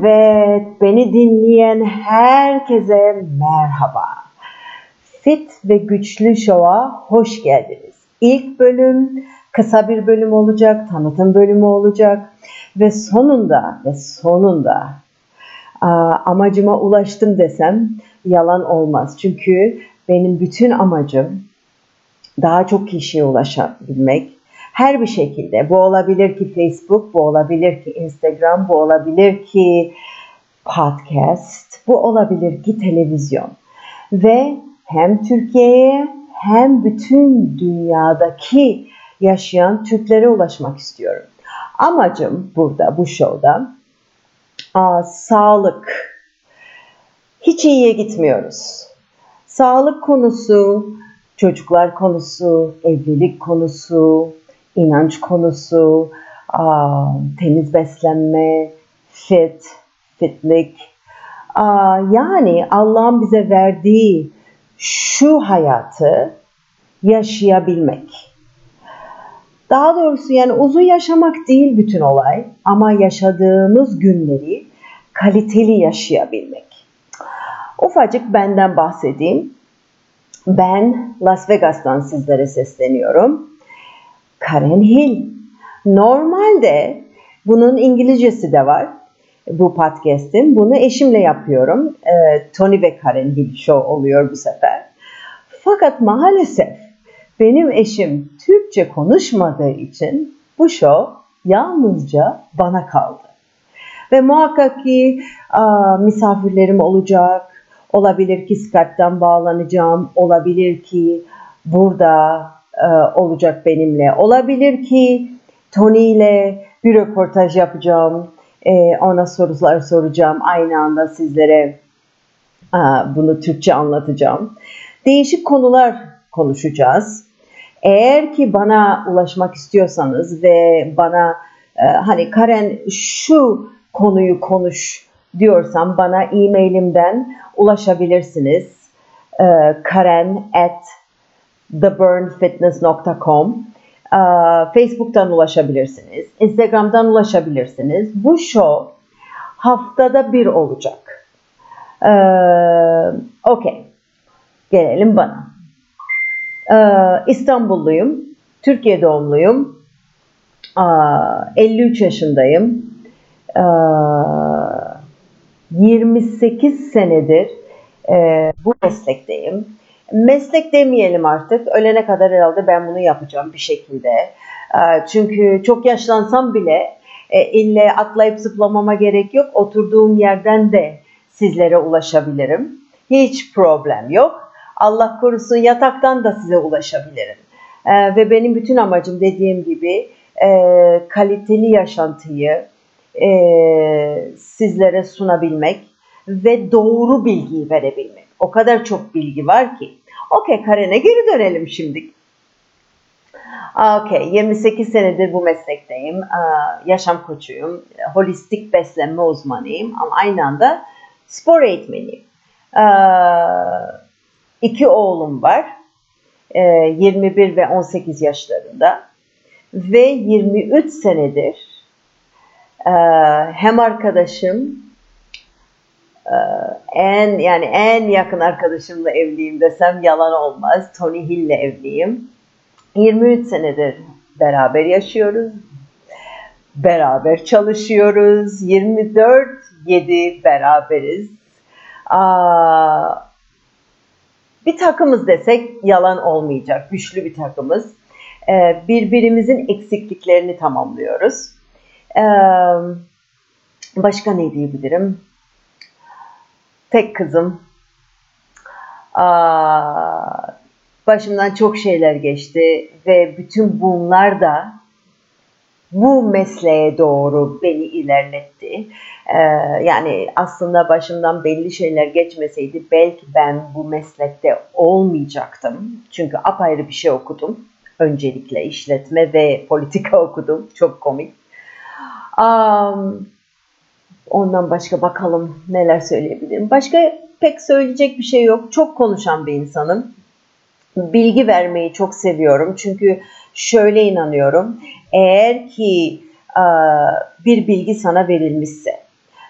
Evet, beni dinleyen herkese merhaba. Fit ve Güçlü Show'a hoş geldiniz. İlk bölüm kısa bir bölüm olacak, tanıtım bölümü olacak ve sonunda ve sonunda amacıma ulaştım desem yalan olmaz. Çünkü benim bütün amacım daha çok kişiye ulaşabilmek, her bir şekilde. Bu olabilir ki Facebook, bu olabilir ki Instagram, bu olabilir ki podcast, bu olabilir ki televizyon. Ve hem Türkiye'ye hem bütün dünyadaki yaşayan Türklere ulaşmak istiyorum. Amacım burada, bu showda aa, sağlık. Hiç iyiye gitmiyoruz. Sağlık konusu, çocuklar konusu, evlilik konusu, inanç konusu, temiz beslenme, fit, fitlik. Yani Allah'ın bize verdiği şu hayatı yaşayabilmek. Daha doğrusu yani uzun yaşamak değil bütün olay ama yaşadığımız günleri kaliteli yaşayabilmek. Ufacık benden bahsedeyim. Ben Las Vegas'tan sizlere sesleniyorum. Karen Hill. Normalde bunun İngilizcesi de var bu podcast'in. Bunu eşimle yapıyorum. E, Tony ve Karen Hill Show oluyor bu sefer. Fakat maalesef benim eşim Türkçe konuşmadığı için bu show yalnızca bana kaldı. Ve muhakkak ki a, misafirlerim olacak. Olabilir ki Skype'dan bağlanacağım. Olabilir ki burada e, olacak benimle. Olabilir ki Tony ile bir röportaj yapacağım. E, ona sorular soracağım. Aynı anda sizlere e, bunu Türkçe anlatacağım. Değişik konular konuşacağız. Eğer ki bana ulaşmak istiyorsanız ve bana hani Karen şu konuyu konuş diyorsam bana e-mailimden ulaşabilirsiniz. Karen at theburnfitness.com Facebook'tan ulaşabilirsiniz. Instagram'dan ulaşabilirsiniz. Bu show haftada bir olacak. Ee, Okey. Gelelim bana. Ee, İstanbulluyum. Türkiye doğumluyum. Ee, 53 yaşındayım. Ee, 28 senedir e, bu meslekteyim meslek demeyelim artık. Ölene kadar herhalde ben bunu yapacağım bir şekilde. Ee, çünkü çok yaşlansam bile e, ille atlayıp zıplamama gerek yok. Oturduğum yerden de sizlere ulaşabilirim. Hiç problem yok. Allah korusun yataktan da size ulaşabilirim. Ee, ve benim bütün amacım dediğim gibi e, kaliteli yaşantıyı e, sizlere sunabilmek ve doğru bilgiyi verebilmek. O kadar çok bilgi var ki. Okey Karen'e geri dönelim şimdi. Okey, 28 senedir bu meslekteyim. Yaşam koçuyum, holistik beslenme uzmanıyım ama aynı anda spor eğitmeniyim. İki oğlum var. 21 ve 18 yaşlarında. Ve 23 senedir hem arkadaşım en yani en yakın arkadaşımla evliyim desem yalan olmaz. Tony Hill'le evliyim. 23 senedir beraber yaşıyoruz. Beraber çalışıyoruz. 24-7 beraberiz. Bir takımız desek yalan olmayacak. Güçlü bir takımız. Ee, birbirimizin eksikliklerini tamamlıyoruz. Ee, başka ne diyebilirim? Tek kızım. Aa, başımdan çok şeyler geçti ve bütün bunlar da bu mesleğe doğru beni ilerletti. Ee, yani aslında başımdan belli şeyler geçmeseydi belki ben bu meslekte olmayacaktım. Çünkü apayrı bir şey okudum. Öncelikle işletme ve politika okudum. Çok komik. Um, Ondan başka bakalım neler söyleyebilirim. Başka pek söyleyecek bir şey yok. Çok konuşan bir insanım. Bilgi vermeyi çok seviyorum. Çünkü şöyle inanıyorum. Eğer ki bir bilgi sana verilmişse,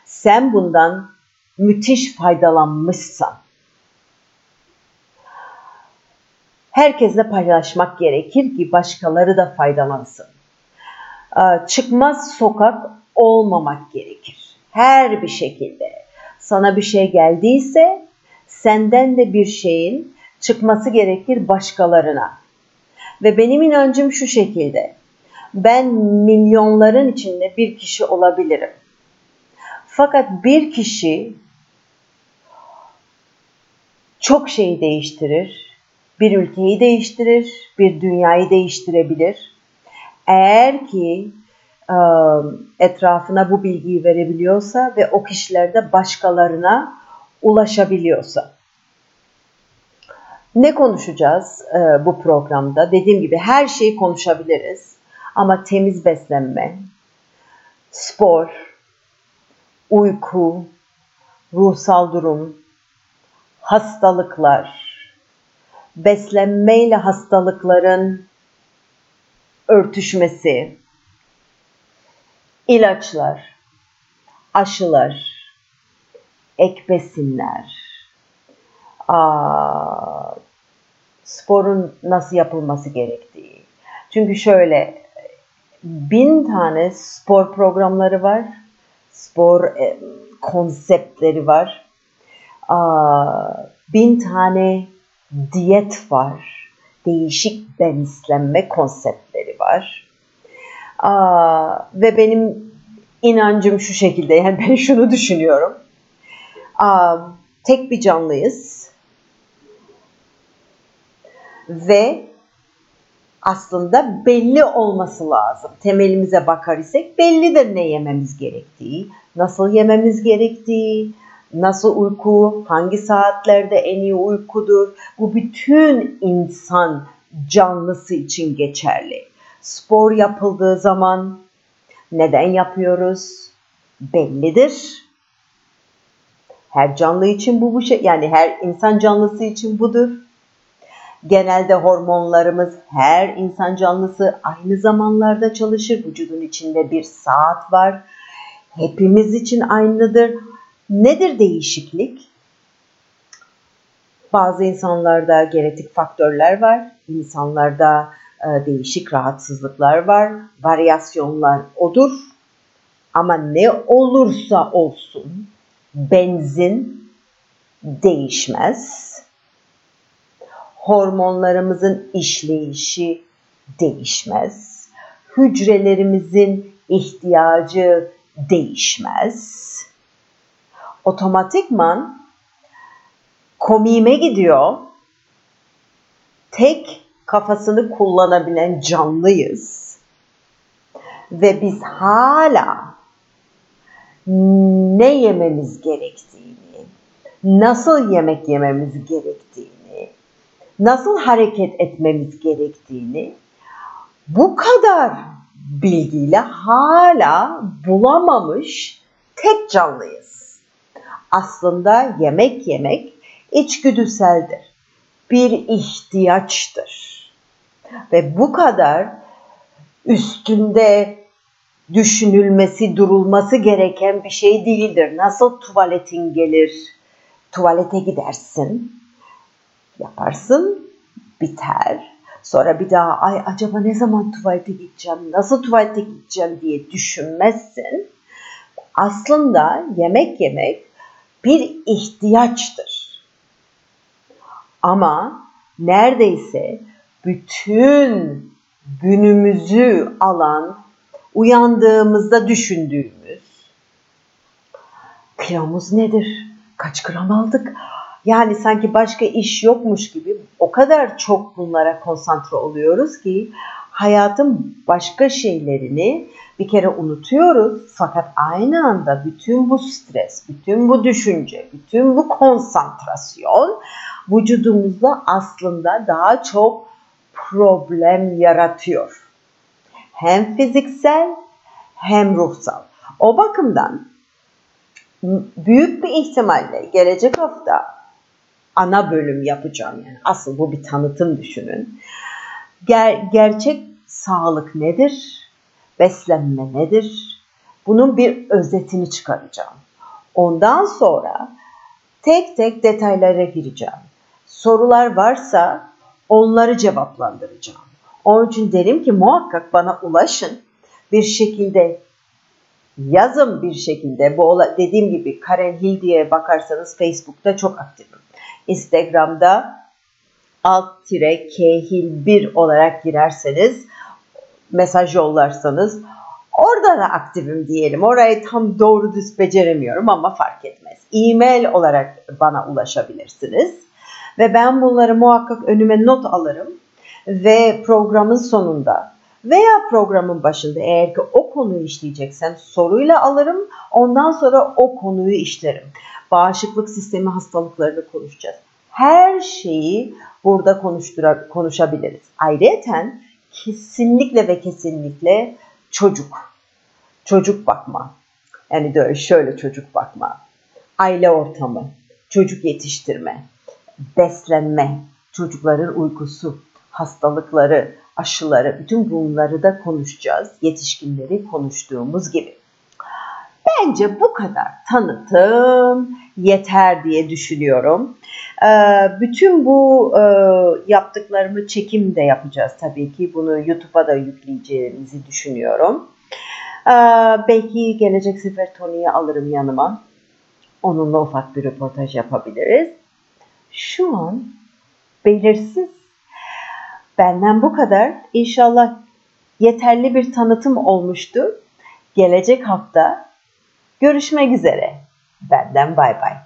sen bundan müthiş faydalanmışsan herkesle paylaşmak gerekir ki başkaları da faydalansın. Çıkmaz sokak olmamak gerekir. Her bir şekilde. Sana bir şey geldiyse senden de bir şeyin çıkması gerekir başkalarına. Ve benim inancım şu şekilde. Ben milyonların içinde bir kişi olabilirim. Fakat bir kişi çok şeyi değiştirir. Bir ülkeyi değiştirir, bir dünyayı değiştirebilir. Eğer ki etrafına bu bilgiyi verebiliyorsa ve o kişiler de başkalarına ulaşabiliyorsa. Ne konuşacağız bu programda? Dediğim gibi her şeyi konuşabiliriz. Ama temiz beslenme, spor, uyku, ruhsal durum, hastalıklar, beslenmeyle hastalıkların örtüşmesi, ilaçlar, aşılar, ek besinler, aa, sporun nasıl yapılması gerektiği. Çünkü şöyle bin tane spor programları var, spor e, konseptleri var, aa, bin tane diyet var, değişik beslenme konseptleri var. Ve benim inancım şu şekilde, yani ben şunu düşünüyorum. Tek bir canlıyız ve aslında belli olması lazım. Temelimize bakar isek bellidir ne yememiz gerektiği, nasıl yememiz gerektiği, nasıl uyku, hangi saatlerde en iyi uykudur. Bu bütün insan canlısı için geçerli. Spor yapıldığı zaman neden yapıyoruz? Bellidir. Her canlı için bu bu şey yani her insan canlısı için budur. Genelde hormonlarımız her insan canlısı aynı zamanlarda çalışır. Vücudun içinde bir saat var. Hepimiz için aynıdır. Nedir değişiklik? Bazı insanlarda genetik faktörler var. İnsanlarda değişik rahatsızlıklar var. Varyasyonlar odur. Ama ne olursa olsun benzin değişmez. Hormonlarımızın işleyişi değişmez. Hücrelerimizin ihtiyacı değişmez. Otomatikman komiğime gidiyor. Tek kafasını kullanabilen canlıyız. Ve biz hala ne yememiz gerektiğini, nasıl yemek yememiz gerektiğini, nasıl hareket etmemiz gerektiğini bu kadar bilgiyle hala bulamamış tek canlıyız. Aslında yemek yemek içgüdüseldir. Bir ihtiyaçtır. Ve bu kadar üstünde düşünülmesi, durulması gereken bir şey değildir. Nasıl tuvaletin gelir, tuvalete gidersin, yaparsın, biter. Sonra bir daha ay acaba ne zaman tuvalete gideceğim, nasıl tuvalete gideceğim diye düşünmezsin. Aslında yemek yemek bir ihtiyaçtır. Ama neredeyse bütün günümüzü alan uyandığımızda düşündüğümüz kilomuz nedir? Kaç gram aldık? Yani sanki başka iş yokmuş gibi o kadar çok bunlara konsantre oluyoruz ki hayatın başka şeylerini bir kere unutuyoruz. Fakat aynı anda bütün bu stres, bütün bu düşünce, bütün bu konsantrasyon vücudumuzda aslında daha çok problem yaratıyor hem fiziksel hem ruhsal. O bakımdan büyük bir ihtimalle gelecek hafta ana bölüm yapacağım yani asıl bu bir tanıtım düşünün. Ger gerçek sağlık nedir? Beslenme nedir? Bunun bir özetini çıkaracağım. Ondan sonra tek tek detaylara gireceğim. Sorular varsa onları cevaplandıracağım. Onun için derim ki muhakkak bana ulaşın. Bir şekilde yazın bir şekilde. Bu ola- dediğim gibi Karen Hill diye bakarsanız Facebook'ta çok aktifim. Instagram'da alt tire khil 1 olarak girerseniz mesaj yollarsanız orada da aktifim diyelim. Orayı tam doğru düz beceremiyorum ama fark etmez. E-mail olarak bana ulaşabilirsiniz. Ve ben bunları muhakkak önüme not alırım ve programın sonunda veya programın başında eğer ki o konuyu işleyeceksem soruyla alırım. Ondan sonra o konuyu işlerim. Bağışıklık sistemi hastalıklarını konuşacağız. Her şeyi burada konuşabiliriz. Ayrıca kesinlikle ve kesinlikle çocuk. Çocuk bakma. Yani şöyle çocuk bakma. Aile ortamı, çocuk yetiştirme, beslenme, çocukların uykusu, hastalıkları, aşıları, bütün bunları da konuşacağız. Yetişkinleri konuştuğumuz gibi. Bence bu kadar tanıtım yeter diye düşünüyorum. Ee, bütün bu e, yaptıklarımı çekim de yapacağız tabii ki. Bunu YouTube'a da yükleyeceğimizi düşünüyorum. Ee, belki gelecek sefer Tony'yi alırım yanıma. Onunla ufak bir röportaj yapabiliriz. Şu an belirsiz. Benden bu kadar. İnşallah yeterli bir tanıtım olmuştu. Gelecek hafta görüşmek üzere. Benden bay bay.